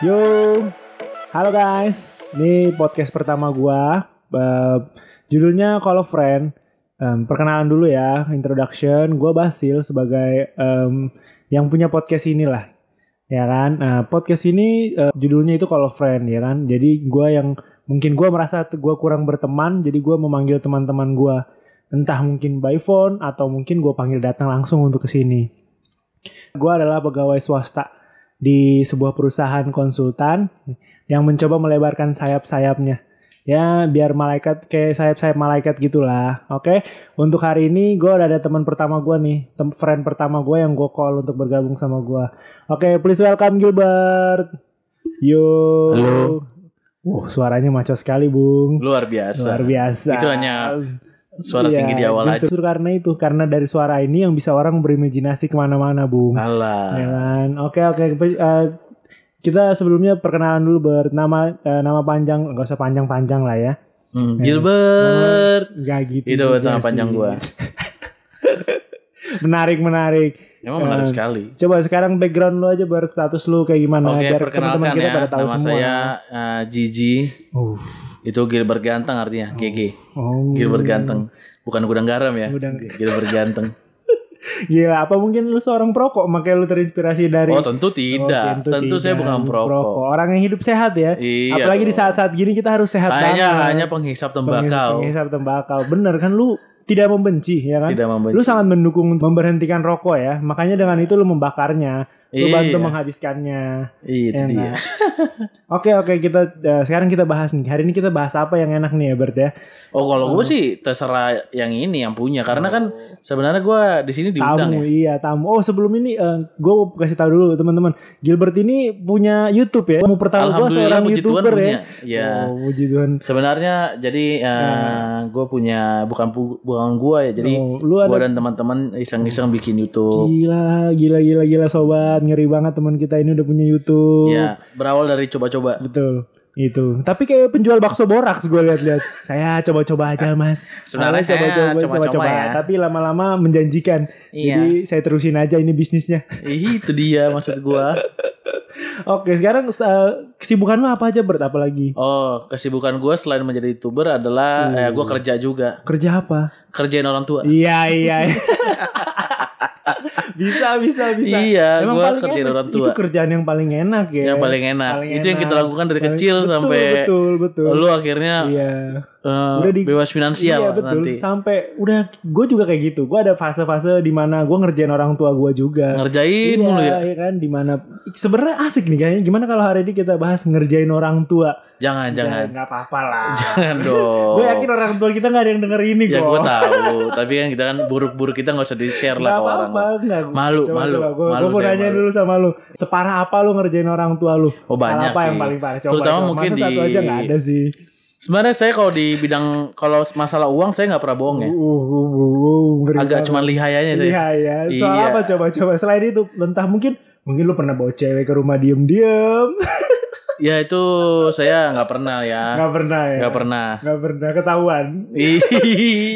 Yo, halo guys. Ini podcast pertama gua. Uh, judulnya Call of Friend. Um, perkenalan dulu ya, introduction. Gua Basil sebagai um, yang punya podcast inilah, ya kan. Nah, podcast ini uh, judulnya itu Call of Friend, ya kan. Jadi gua yang mungkin gua merasa gua kurang berteman, jadi gua memanggil teman-teman gua entah mungkin by phone atau mungkin gue panggil datang langsung untuk ke sini. Gue adalah pegawai swasta di sebuah perusahaan konsultan yang mencoba melebarkan sayap-sayapnya. Ya biar malaikat kayak sayap-sayap malaikat gitulah. Oke, untuk hari ini gue udah ada teman pertama gue nih, tem friend pertama gue yang gue call untuk bergabung sama gue. Oke, please welcome Gilbert. Yo. Halo. Uh, suaranya maco sekali, Bung. Luar biasa. Luar biasa. Itu hanya suara Iya, tinggi di awal aja. Justru karena itu, karena dari suara ini yang bisa orang berimajinasi ke mana-mana, Bung. Alah. Ya kan? Oke oke. Eh, kita sebelumnya perkenalan dulu bernama eh, nama panjang, nggak usah panjang-panjang lah ya. Hmm, Gilbert. Nggak gitu. Itu nama panjang gua. menarik menarik. Emang menarik Eh, sekali. Coba sekarang background lu aja buat status lu kayak gimana Oke, biar teman-teman kita ya. pada tahu Nama semua. saya eh, Gigi. Uh, Itu Gilbert Ganteng artinya. GG. oh. Gilbert Ganteng. Bukan gudang garam ya. Gudang- Gilbert Ganteng. Gila, apa mungkin lu seorang perokok makanya lu terinspirasi dari Oh tentu tidak. Oh, tentu, saya tidak. bukan perokok. Orang yang hidup sehat ya. Iya. Apalagi di dong. saat-saat gini kita harus sehat Saya banget. hanya penghisap tembakau. Penghisap tembakau. Bener kan lu tidak membenci ya kan? Tidak membenci. Lu sangat mendukung memberhentikan rokok ya. Makanya dengan itu lu membakarnya. Lu Iya. bantu menghabiskannya. Iya, itu Ya dia. Oke oke kita eh, sekarang kita bahas nih. Hari ini kita bahas apa yang enak nih ya Bert ya? Oh kalau gue sih terserah yang ini yang punya karena kan sebenarnya gue di sini diundang tamu ya. iya tamu. Oh sebelum ini gue kasih tahu dulu teman-teman. Gilbert ini punya YouTube ya. Tamu pertama gue seorang Tuhan youtuber ya. punya. Ya. Oh puji Tuhan. Sebenarnya jadi gue punya bukan bukan gue ya jadi Oh, lu gue dan teman-teman iseng-iseng bikin YouTube. Gila, gila, gila, gila sobat. Ngeri banget teman kita ini udah punya YouTube. Ya berawal dari coba-coba. Betul. Itu. Tapi kayak penjual bakso boraks gue lihat-lihat. saya coba-coba aja, Mas. Sebenarnya saya coba-coba ya. Tapi lama-lama menjanjikan. Iya. Jadi saya terusin aja ini bisnisnya. Ih, itu dia maksud gue. Oke, sekarang kesibukan lu apa aja Bert? Apalagi? Oh kesibukan gue selain menjadi youtuber adalah Uh. eh, gue kerja juga Kerja apa? kerjain orang tua. Iya, iya. bisa, bisa, bisa. Iya, paling kerjain enak. orang tua. Itu kerjaan yang paling enak ya. Yang paling enak. Paling Itu yang kita enak. lakukan dari Paling- kecil betul, sampai betul, betul. lu akhirnya Iya. Eh, Udah di- bebas finansial iya betul. nanti. Sampai udah gue juga kayak gitu. Gue ada fase-fase di mana gue ngerjain orang tua gue juga. Ngerjain iya, mulu ya. iya kan di mana sebenarnya asik nih kayaknya. Gimana kalau hari ini kita bahas ngerjain orang tua? Jangan, jangan. nggak apa-apa lah. Jangan dong. Gue yakin orang tua kita nggak ada yang denger ini Ya gue tahu, tapi kan kita kan buruk-buruk kita nggak usah di share lah ke orang. apa-apa, nggak. Malu, coba, malu, Coba. Gue malu mau nanya malu. dulu sama lu. Separah apa lu ngerjain orang tua lu? Oh Hal banyak apa sih. yang paling parah? Coba, Terutama coba. mungkin Masa di satu aja nggak ada sih. Sebenarnya saya kalau di bidang kalau masalah uang saya nggak pernah bohong ya. Uh, uh, uh, uh, Agak banget. cuman lihai aja saya. Iya ya. Soal Iya. apa coba-coba selain itu entah mungkin mungkin lu pernah bawa cewek ke rumah diem-diem. Ya itu saya nggak pernah ya. Nggak pernah ya. Nggak pernah. Nggak pernah ketahuan.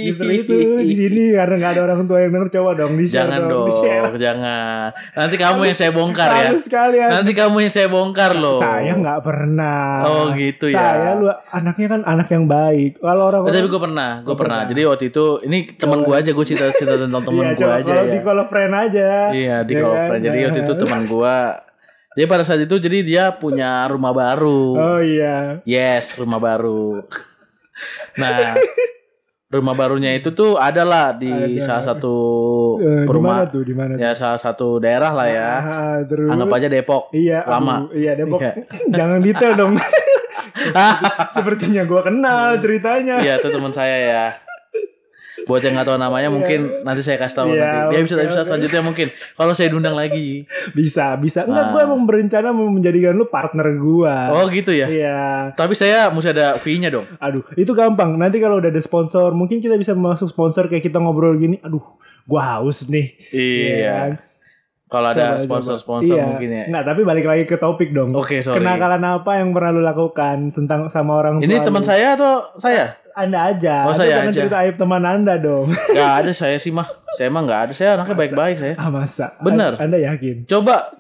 Justru itu di sini karena nggak ada orang tua yang denger coba dong di share Jangan dong, dong, di share. jangan. Nanti kamu yang saya bongkar ya. Ya. Nanti kamu yang saya bongkar loh. Saya nggak pernah. Oh gitu ya. Saya lu anaknya kan anak yang baik. Kalau orang Eh, tapi gue pernah, gue pernah. pernah. Jadi waktu itu ini teman gue aja, gue cerita cerita tentang teman Iya, gue coba aja kalau ya. di a friend aja. Iya di Ya kan? friend. Jadi waktu itu teman gue, jadi pada saat itu jadi dia punya rumah baru. Oh iya. Yes, rumah baru. Nah, rumah barunya itu tuh adalah di Ada. salah satu Eh, di mana perumahan, tuh? Di mana? tuh? ya salah satu daerah lah ya. Ah, terus. Anggap aja Depok. Iya, Lama. aduh, iya Depok. Iya. Jangan detail dong. Sepertinya gua kenal ceritanya. Iya, itu teman saya ya. Buat yang nggak tahu namanya mungkin nanti saya kasih tahu Iya, nanti. Dia bisa oke, bisa selanjutnya mungkin kalau saya diundang lagi. Bisa, bisa. Enggak, Nah. gua emang berencana mau menjadikan lu partner gua. Oh gitu ya. Iya. Tapi saya mesti ada fee-nya dong. Aduh, itu gampang. Nanti kalau udah ada sponsor, mungkin kita bisa masuk sponsor kayak kita ngobrol gini. Aduh, gua haus nih. Iya. kan? Kalau ada sponsor-sponsor. Iya. mungkin ya. Nggak, tapi balik lagi ke topik dong. Oke, sorry. Kenakalan apa yang pernah lu lakukan tentang sama orang tua Ini teman saya atau saya? Anda aja. Oh, Anda saya jangan aja. cerita aib teman Anda dong. Gak ada saya sih mah. Saya emang gak ada. Saya anaknya baik-baik saya. ah masa? Bener. Anda yakin? Coba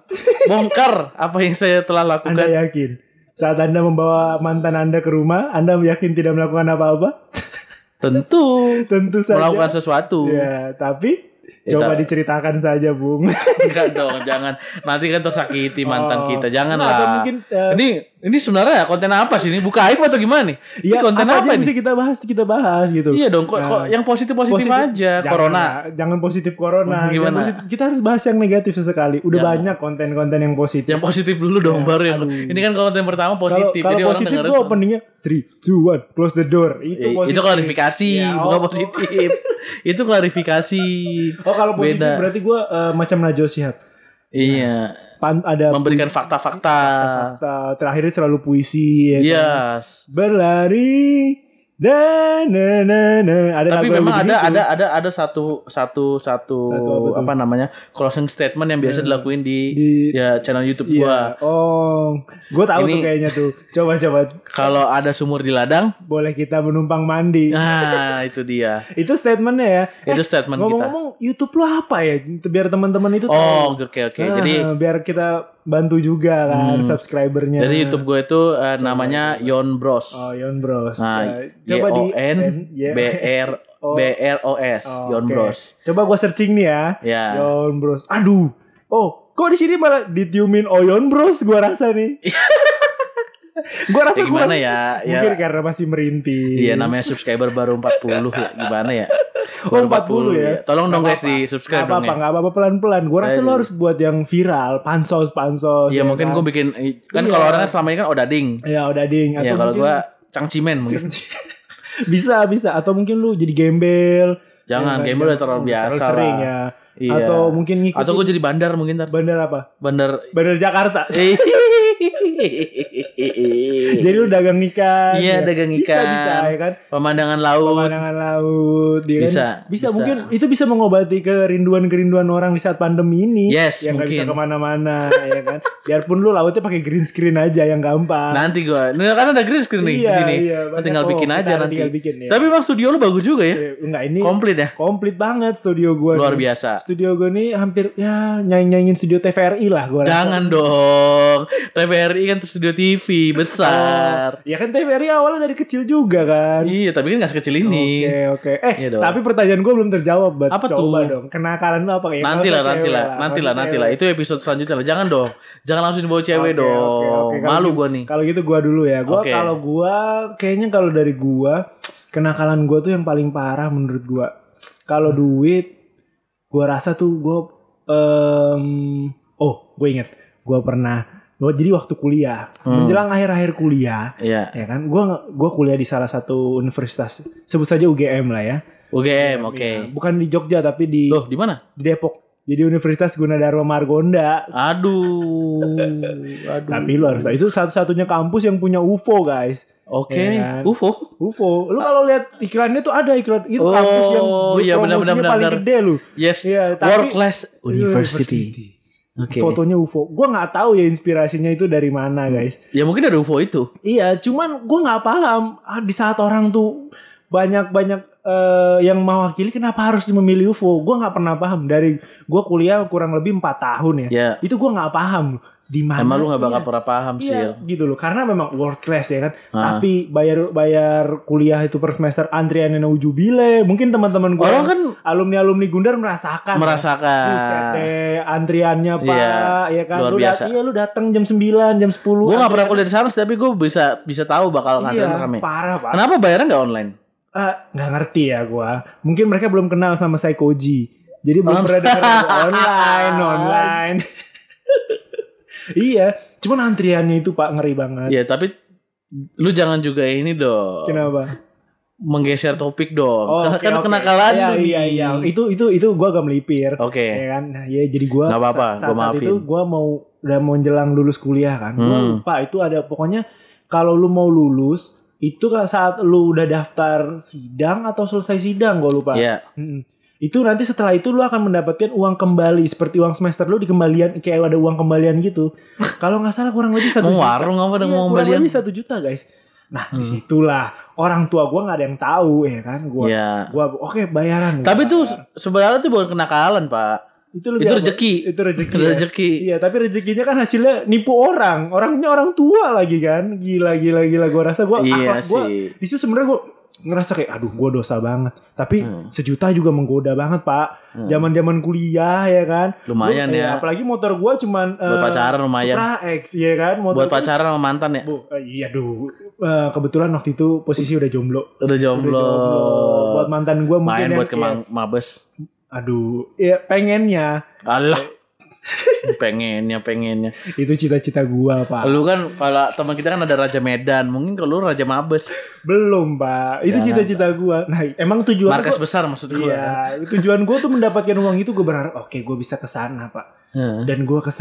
bongkar apa yang saya telah Anda lakukan. yakin? Saat Anda membawa mantan Anda ke rumah, Anda yakin tidak melakukan apa-apa? Tentu Tentu saja. melakukan sesuatu. Ya, tapi coba tak- diceritakan saja, Bung. Enggak dong, jangan. Nanti kan tersakiti mantan Oh. kita. Nah, Janganlah. atau mungkin eh, Ini ini sebenarnya konten apa sih ini? Buka aib atau gimana nih? ya, ini konten apa, apa, aja nih? bisa kita bahas, kita bahas gitu. Iya dong, kok, Nah, kok yang positif-positif aja. jangan Corona. jangan positif corona. Gimana? Jangan positif. Kita harus bahas yang negatif sesekali. Udah Jangan. banyak konten-konten yang positif. Yang positif dulu dong, Ya, baru yang aduh. ini kan konten pertama Kalau positif. kalau Jadi orang positif gue openingnya 3, 2, 1, close the door. Itu positif. itu klarifikasi, Ya, bukan oh. positif. itu klarifikasi. Oh kalau positif Beda. berarti gue macam Najwa Shihab. Iya, Pan, ada memberikan fakta-fakta. fakta terakhirnya selalu puisi ya kan? Yes. berlari dan na na na ada Tapi memang ada ada ada ada satu satu satu, Satu apa apa namanya closing statement yang biasa Ya. dilakuin di, di ya channel YouTube iya. gua. oh gue tahu Ini- tuh kayaknya tuh coba coba Kalau ada sumur di ladang, boleh kita menumpang mandi nah itu dia. itu statementnya ya Itu statement kita. ngomong-ngomong YouTube lu apa ya biar teman-teman itu Oh, tahu oke oke. Ah, Jadi biar kita bantu juga kan Hmm. subscribernya jadi YouTube gue itu eh, namanya Yon Bros. oh Yon Bros Nah, Y O N B R Oh. B R O S Oh, Yon oke. Bros. coba gue searching nih ya Ya. Yon Bros aduh oh kok di sini malah ditiumin Oyon Bros gua rasa nih gua rasa Ya gimana kurang- ya? Ya mungkin karena masih merintih Iya namanya subscriber baru 40 ya gimana ya? Oh, Baru 40 ya. Tolong dong guys di subscribe Gak dong apa-apa, ya. apa-apa pelan-pelan. Gue rasa lo harus buat yang viral, pansos, pansos. Iya ya mungkin kan? gue bikin kan Iya. kalau orang kan selama ini kan odading. Ya udah ding. Iya kalau gue cangcimen mungkin. bisa bisa atau mungkin lu jadi gembel. Jangan, Ya, gembel udah terlalu terlalu biasa sering lah. ya. Iya. Atau mungkin ngikutin Atau gue jadi bandar mungkin ntar. bandar apa? Bandar. Bandar Jakarta. Jadi lu dagang ikan. Iya, ya. dagang Bisa ikan. bisa ya kan. Pemandangan laut. Pemandangan laut. ya kan? Bisa, bisa. bisa. mungkin itu bisa mengobati kerinduan-kerinduan orang di saat pandemi ini. Yes, yang nggak bisa mungkin. ke mana-mana ya kan. Biarpun lu lautnya pakai green screen aja yang gampang. Nanti gue, ini kan ada green screen nih di iya, sini. Iya, tinggal banyak. bikin Oh, aja nanti. Tinggal bikin, ya. Tapi emang studio lu bagus juga ya. Eh, enggak ini Komplit ya. komplit banget studio gua. Luar nih. biasa. Studio gue nih hampir ya nyanyi-nyanyiin studio TVRI lah gua rasa. Jangan dong. TVRI kan studio TV besar. Oh, ya kan TVRI awalnya dari kecil juga kan. Iya, tapi kan gak sekecil ini. Oke oke. Eh Iya dong. tapi pertanyaan gue belum terjawab. Bat. Apa Coba tuh? dong. Kenakalan lu apa kayak? nanti lah, nanti lah, nanti lah, nanti lah. Itu episode selanjutnya lah. Jangan dong. Jangan langsung dibawa cewek Oke, dong. oke, oke. Kalau Malu gitu- gua nih. Kalau gitu gua dulu ya. Gua Oke. kalau gua kayaknya kalau dari gua kenakalan gua tuh yang paling parah menurut gua. Kalau duit gua rasa tuh gua em, oh, gue inget. Gua pernah jadi waktu kuliah, Hmm. menjelang akhir-akhir kuliah, Iya. ya kan? Gua gua kuliah di salah satu universitas, sebut saja UGM lah ya. UGM, oke. Ya, bukan di Jogja tapi di, Loh, di mana? di Depok. Jadi Universitas Gunadarma Margonda. Aduh. Aduh. Tapi lu harus itu satu-satunya kampus yang punya UFO, guys. Oke, Ya kan? UFO. UFO. Lu kalau lihat iklannya tuh ada iklan itu Oh, kampus yang iya, benar, benar, paling benar. gede lu. Yes. Iya, tapi- World Class University. Oke. Fotonya UFO. Gua nggak tahu ya inspirasinya itu dari mana, Hmm. guys. Ya mungkin ada UFO itu. Iya, cuman gua nggak paham ah, di saat orang tuh banyak-banyak eh, yang mewakili kenapa harus memilih UFO. Gua nggak pernah paham dari gua kuliah kurang lebih empat tahun ya. Ya. Itu gua nggak paham di mana. Emang lu gak bakal iya. pernah paham sih. Iya gitu loh karena memang world class ya kan Ah. tapi bayar bayar kuliah itu per semester antriannya ujubile mungkin teman-teman gue Orang kan alumni alumni Gundar merasakan ya. Merasakan. deh, antriannya pak Iya, ya kan luar lu biasa. dat- iya lu datang jam 9 jam 10 Gue gak pernah kuliah di sana, tapi gue bisa bisa tahu bakal iya rame. parah pak Kenapa bayarnya nggak online? Ah, nggak ngerti ya gua mungkin mereka belum kenal sama Psychoji jadi belum Oh. pernah dengar online online iya cuman antriannya itu pak ngeri banget Ya tapi lu jangan juga ini dong. kenapa Menggeser topik dong. Oh, Karena oke, kan oke. kenakalan iya, iya iya itu itu itu gua agak melipir Oke. ya kan nah, ya jadi gua Nggak apa-apa, sa- saat, gua saat itu gua mau udah mau menjelang lulus kuliah kan gua Hmm. lupa itu ada pokoknya kalau lu mau lulus itu saat lu udah daftar sidang atau selesai sidang gua lupa Iya. Mm-mm. Itu nanti setelah itu lu akan mendapatkan uang kembali seperti uang semester lu dikembalian kayak ada uang kembalian gitu kalau nggak salah kurang lebih satu juta warung apa Iya, udah mau kurang kembalian? lebih satu juta guys Nah Hmm. di situlah orang tua gue nggak ada yang tahu ya kan. Gue Iya. gua oke bayaran. Gua Tapi bayar. sebenarnya tuh bukan kenakalan, Pak. itu lebih Itu apa? rezeki. Itu rezeki. Ya. rezeki. Iya, tapi rezekinya kan hasilnya nipu orang. Orangnya orang tua lagi kan. Gila gila gila gue rasa gue Iya akhlak gue di situ sebenarnya gue ngerasa kayak aduh gue dosa banget. Tapi Hmm. sejuta juga menggoda banget, Pak. Hmm. Zaman-zaman kuliah ya kan. Lumayan Gua- eh, ya. apalagi motor gue cuman Buat eh, pacaran lumayan. Supra X ya kan. Motor Buat pacaran sama mantan ya. Bu, eh, iya duh. Eh, kebetulan waktu itu posisi udah jomblo. Udah jomblo. Udah jomblo. Buat mantan gue mungkin Main buat ke kayak, mabes. aduh, ya pengennya Allah. Pengennya, pengennya. itu cita-cita gua, Pak. Lu kan kalau teman kita kan ada Raja Medan, mungkin kalau lu Raja Mabes. Belum, Pak. Itu cita-cita gua. Nah, emang tujuan Markas gua, besar maksud gua. Iya, tujuan gua tuh mendapatkan uang itu gua berharap oke, gua bisa ke sana, Pak. Heeh. Dan gua ke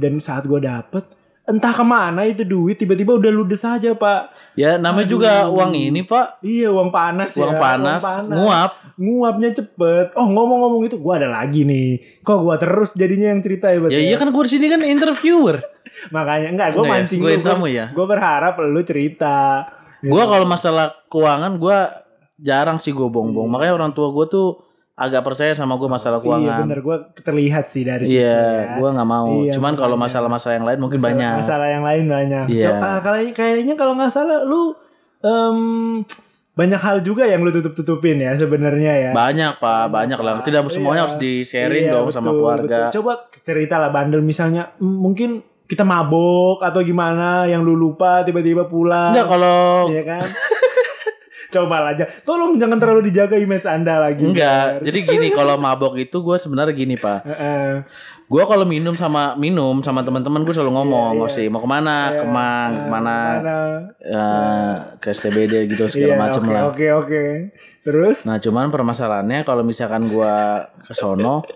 dan saat gua dapet entah ke mana itu duit tiba-tiba udah ludes aja, Pak. Ya namanya Aduh. juga uang ini, Pak. Iya, uang panas Uang ya. panas, nguap. Nguapnya cepet. Oh, ngomong-ngomong itu gua ada lagi nih. Kok gua terus jadinya yang cerita ya, Bat, Ya iya kan gua di sini kan interviewer. Makanya enggak, gua Enggak ya? mancing Gua lu. yang tamu ya. Gua berharap lu cerita. Gua kalau masalah keuangan gua jarang sih gua bongbong. Makanya orang tua gua tuh agak percaya sama gua masalah Iya keuangan. bener gue terlihat sih dari situ Iya, ya. gua nggak mau. Iya, Cuman kalau makanya. masalah-masalah yang lain mungkin masalah, banyak. Masalah yang lain banyak. Iya. Coba, ah, kayaknya, kayaknya kalau nggak salah lu em, banyak hal juga yang lu tutup-tutupin ya sebenarnya ya. Banyak, Pak, banyak lah. Tidak semuanya Iya. harus di-sharing Iya, dong sama betul, keluarga. betul. Coba cerita lah bandel misalnya mungkin kita mabok atau gimana yang lu lupa tiba-tiba pulang. Enggak kalau Iya kan? Coba lah aja. Tolong jangan terlalu dijaga image Anda lagi. enggak. Ber. Jadi gini, kalau mabok itu gue sebenarnya gini, Pak. Gue kalau minum sama minum sama teman-teman gue selalu ngomong, Iya, "Oh, iya. sih mau ke mana? Iya, Kemang, eh, mana? mana? eh, ke CBD gitu segala Iya, macem oke, lah." Oke, oke. Terus? Nah, cuman permasalahannya kalau misalkan gua ke sono,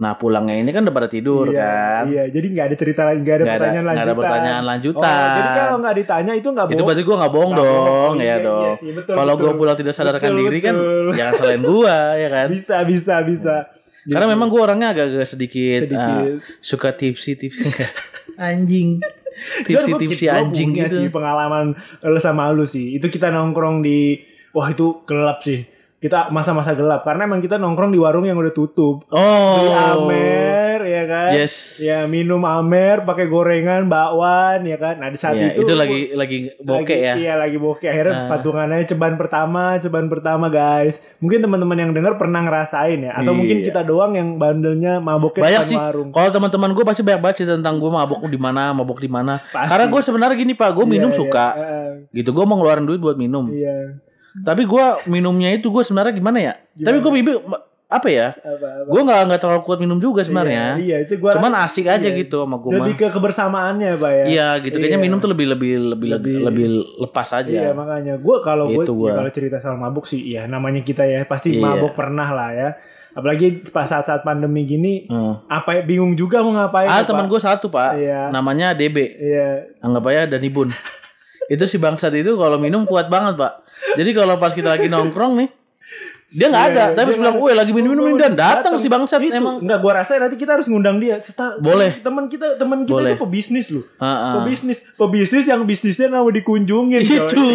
nah pulangnya ini kan udah pada tidur iya, kan. Iya, jadi nggak ada cerita lagi, nggak ada ada, pertanyaan nggak lanjutan. ada pertanyaan lanjutan. Oh, jadi kalau nggak ditanya itu nggak itu bohong. berarti gua nggak bohong Nggak dong, bohong, ya iya, dong. iya sih, betul, kalau gua betul. pulang tidak sadarkan Betul, diri kan, betul. jangan salahin gua ya kan. Bisa, bisa, bisa. Karena memang gua orangnya agak-agak sedikit, Sedikit. ah, suka tipsi tipsi anjing. Cuman Tipsi gua- tipsi gua anjing gitu. sih pengalaman lu sama lu sih. Itu kita nongkrong di wah itu gelap sih. Kita masa-masa gelap karena emang kita nongkrong di warung yang udah tutup. Beli Oh. amer ya kan? Yes. Ya minum amer pakai gorengan bakwan ya kan. Nah di saat Ya, itu itu gua- lagi lagi bokeh lagi, ya. Iya lagi bokeh akhirnya Nah. patungannya ceban pertama, ceban pertama guys. Mungkin teman-teman yang dengar pernah ngerasain ya atau Iya. mungkin kita doang yang bandelnya maboknya banyak sih warung. kalau teman-teman gue pasti banyak banget sih tentang gue mabok di mana mabok di mana karena gue sebenarnya gini pak gue minum iya, suka eh, gitu gue mau ngeluarin duit buat minum Iya. tapi gue minumnya itu gue sebenarnya gimana ya? Tapi gue bibi apa ya? Gue nggak nggak terlalu kuat minum juga sebenarnya. Iya, iya itu gua cuman asik aja iya. gitu sama gue Lebih ke kebersamaannya, Pak ya. iya gitu. Kayaknya Iya. minum tuh lebih lebih lebih lebih, Lebih- lepas aja. Iya makanya. Gue kalau gue Gitu gua. kalau cerita soal mabuk sih ya namanya kita ya pasti Iya. mabuk pernah lah ya. Apalagi pas saat-saat pandemi gini Hmm. apa ya, bingung juga mau ngapain ah ya, teman gue satu pak. Iya. namanya DB iya. Anggap aja Danibun itu si bangsat itu kalau minum kuat banget pak. Jadi kalau pas kita lagi nongkrong nih dia nggak Iya, ada iya, tapi pas bilang weh lagi minum minum minum dan datang si bangsat itu emang enggak gue rasa nanti kita harus ngundang dia Seta, Boleh. teman kita teman kita Boleh. itu pebisnis loh Heeh. pebisnis pebisnis yang bisnisnya nggak mau dikunjungin coy. itu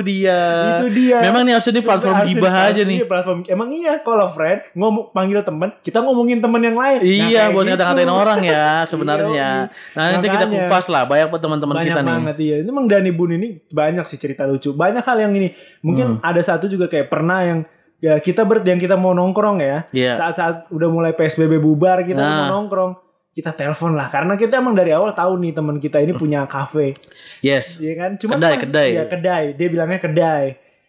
dia itu dia memang nih harusnya platform gibah aja nih Iya, platform emang iya kalau friend ngomong panggil temen kita ngomongin temen yang lain Nah, Iya, kayak buat gitu. ngata-ngatain orang ya sebenarnya. Iya, Nah, nanti kita kupas lah banyak teman-teman kita nih. banget iya ini emang Dani Bun ini banyak sih cerita lucu banyak hal yang ini mungkin Hmm. ada satu juga kayak pernah yang ya kita ber yang kita mau nongkrong ya Iya. saat-saat udah mulai PSBB bubar kita Nah. mau nongkrong kita telepon lah karena kita emang dari awal tahu nih teman kita ini punya kafe Yes. ya kan cuma Kedai, kedai. ya kedai dia bilangnya kedai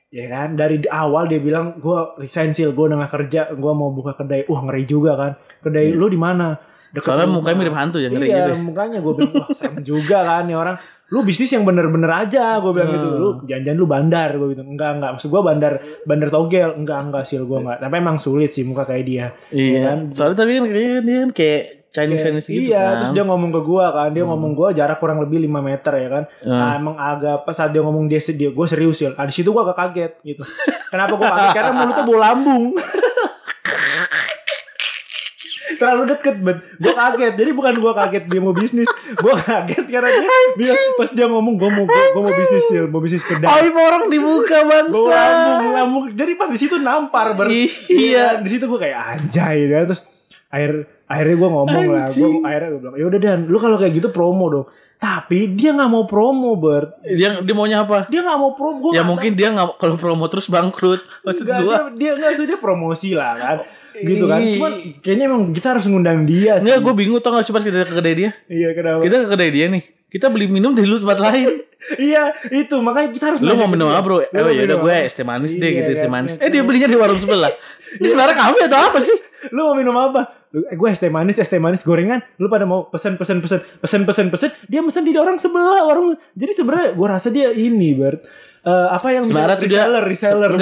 ya kan dari awal dia bilang gua resign sil gue udah gak kerja gua mau buka kedai wah ngeri juga kan kedai lu di mana Deket. Soalnya mukanya mirip hantu ya ngeri iya, gitu. mukanya gue bilang wah serem juga kan nih orang. Lu bisnis yang bener-bener aja gue bilang gitu. Hmm. Lu jangan-jangan lu bandar gue bilang. Enggak enggak maksud gue bandar bandar togel. Enggak enggak sih gue enggak. Tapi emang sulit sih muka kayak dia. Iya. kan? Soalnya tapi kan dia kan kayak Chinese Kayak- Chinese gitu iya, kan. terus dia ngomong ke gua kan, dia Hmm. ngomong gua jarak kurang lebih 5 meter ya kan. Hmm. Ah, emang agak pas saat dia ngomong dia sedih, gua serius ya. Ah, di situ gua agak kaget gitu. Kenapa gua kaget? Karena mulutnya bau lambung. terlalu deket bet gue kaget. Jadi bukan gue kaget dia mau bisnis. Gue kaget karena dia, dia pas dia ngomong gue mau gue mau bisnis sil. Mau bisnis kedai Aib orang dibuka gue bangsa. lambung lambung jadi pas di situ nampar ber. Iya. di situ gue kayak anjay ya terus akhir akhirnya gue ngomong lah. Gue akhirnya gue bilang ya udah dan. Lu kalau kayak gitu promo dong tapi dia nggak mau promo Bert Dia dia maunya apa? dia nggak mau promo Gua Ya nggak mungkin dia nggak kalau promo terus bangkrut. Maksud Enggak, gua. dia dia enggak dia promosi lah kan. Gitu kan. Cuman kayaknya emang kita harus ngundang dia sih. Enggak, gue bingung tau gak sih pas kita ke kedai dia. Iya kenapa? Kita ke kedai dia nih. Kita beli minum di lu tempat lain. iya, itu makanya kita harus Lu mau minum apa bro? Eh mau ya udah gue es teh manis deh Iya, gitu es teh kan. manis. Eh dia belinya di warung sebelah. Ini sebenarnya kafe atau apa sih? Lu mau minum apa? Lu, eh, gue es teh manis, es teh manis gorengan. Lu pada mau pesen pesen pesen pesen pesen pesen. Dia pesen di orang sebelah warung. Jadi sebenarnya gue rasa dia ini Bert. Eh, apa yang Sebenarnya tuh dia- reseller, reseller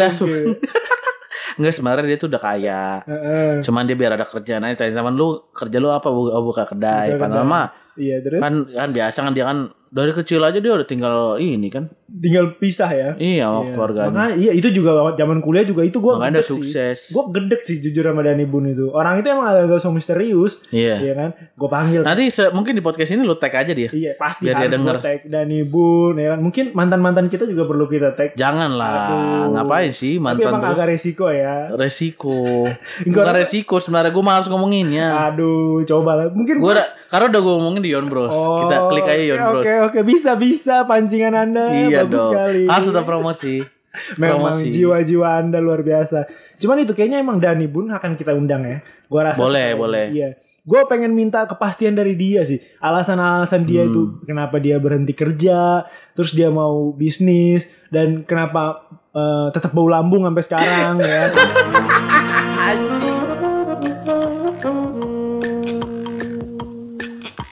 Enggak, sebenarnya dia tuh udah kaya. Heeh. Cuman dia biar ada kerjaan aja tanya teman lu kerja lu apa buka, buka kedai. Buka Padahal mah Iya, terus kan kan biasa kan dia kan dari kecil aja dia udah tinggal ini kan. tinggal pisah ya. Iya sama Iya. keluarganya. Makanya iya itu juga zaman kuliah juga itu gue Makanya udah sukses. Gue gedek sih jujur sama Dani Bun itu. Orang itu emang agak so misterius, Iya. iya kan? Gue panggil. Nanti mungkin di podcast ini lu tag aja dia. iya pasti biar dia harus denger. gua tag Dani Bun, ya kan? Mungkin mantan mantan kita juga perlu kita tag. Jangan lah, ngapain sih Tapi mantan emang terus? agak resiko ya. resiko. Enggak. Resiko sebenarnya gue malas ngomonginnya. Aduh, coba lah. Mungkin Gue karena udah gue ngomongin di Yon Bros. Oh, Kita klik aja Yon oke, Bros. Oke, oke, bisa bisa pancingan Anda Iya bagus dong. sekali. Harus tetap promosi. Memang promosi. jiwa-jiwa Anda luar biasa. Cuman itu kayaknya emang Dani Bun akan kita undang ya. Gua rasa Boleh, sekali. boleh. Iya. Gue pengen minta kepastian dari dia sih. Alasan-alasan dia Hmm. itu kenapa dia berhenti kerja, terus dia mau bisnis dan kenapa eh, tetap bau lambung sampai sekarang ya.